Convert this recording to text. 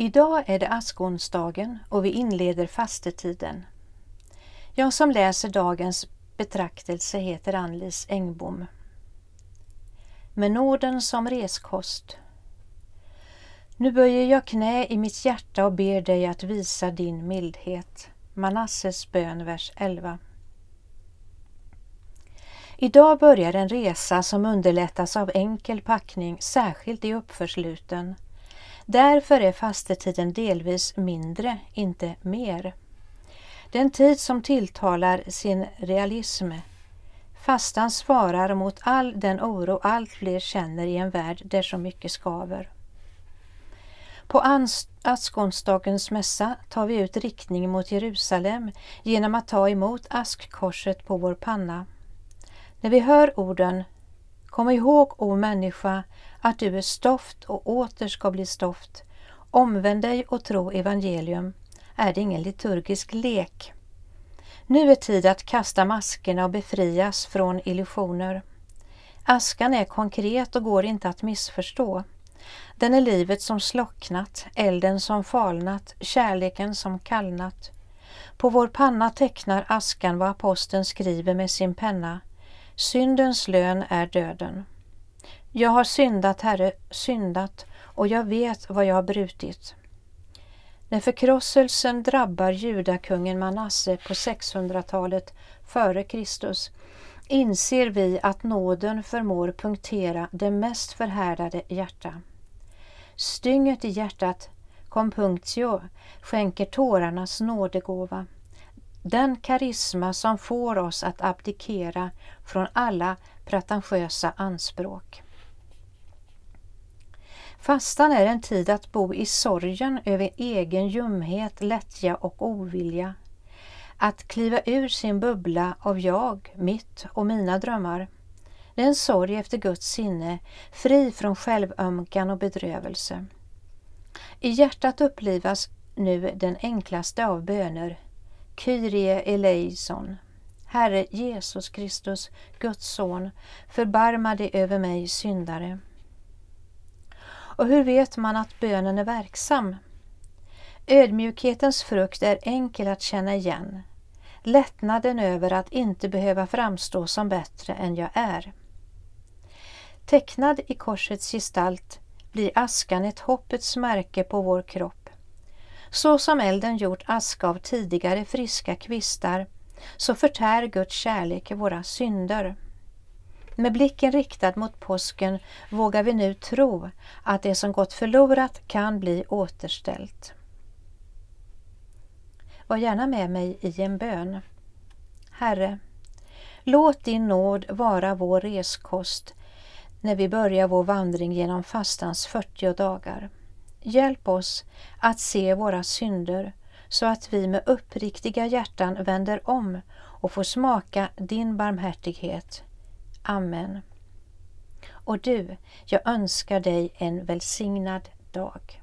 Idag är det askonsdagen och vi inleder fastetiden. Jag som läser dagens betraktelse heter Anlis Engbom. Med nåden som reskost. Nu böjer jag knä i mitt hjärta och ber dig att visa din mildhet. Manasses bön, vers 11. Idag börjar en resa som underlättas av enkel packning, särskilt i uppförsluten. Därför är fastetiden delvis mindre, inte mer. Den tid som tilltalar sin realism. Fastan svarar mot all den oro allt fler känner i en värld där så mycket skaver. På askonsdagens mässa tar vi ut riktning mot Jerusalem genom att ta emot askkorset på vår panna. När vi hör orden Kom ihåg, o människa, att du är stoft och åter ska bli stoft. Omvänd dig och tro evangelium är det ingen liturgisk lek. Nu är tid att kasta maskerna och befrias från illusioner. Askan är konkret och går inte att missförstå. Den är livet som slocknat, elden som falnat, kärleken som kallnat. På vår panna tecknar askan vad aposteln skriver med sin penna. Syndens lön är döden. Jag har syndat, Herre, syndat och jag vet vad jag har brutit. När förkrosselsen drabbar judakungen Manasse på 600-talet före Kristus inser vi att nåden förmår punktera det mest förhärdade hjärta. Stynget i hjärtat, compunctio, skänker tårarnas nådegåva. Den karisma som får oss att abdikera från alla pretentiösa anspråk. Fastan är en tid att bo i sorgen över egen ljumhet, lättja och ovilja. Att kliva ur sin bubbla av jag, mitt och mina drömmar. Det är en sorg efter Guds sinne, fri från självömkan och bedrövelse. I hjärtat upplivas nu den enklaste av böner, Kyrie eleison. Herre Jesus Kristus, Guds son, förbarma dig över mig syndare. Och hur vet man att bönen är verksam? Ödmjukhetens frukt är enkel att känna igen. Lättnaden över att inte behöva framstå som bättre än jag är. Tecknad i korsets gestalt blir askan ett hoppets märke på vår kropp. Så som elden gjort aska av tidigare friska kvistar så förtär Guds kärlek våra synder. Med blicken riktad mot påsken vågar vi nu tro att det som gått förlorat kan bli återställt. Var gärna med mig i en bön. Herre, låt din nåd vara vår reskost när vi börjar vår vandring genom fastans 40 dagar. Hjälp oss att se våra synder så att vi med uppriktiga hjärtan vänder om och får smaka din barmhärtighet. Amen. Och du, jag önskar dig en välsignad dag.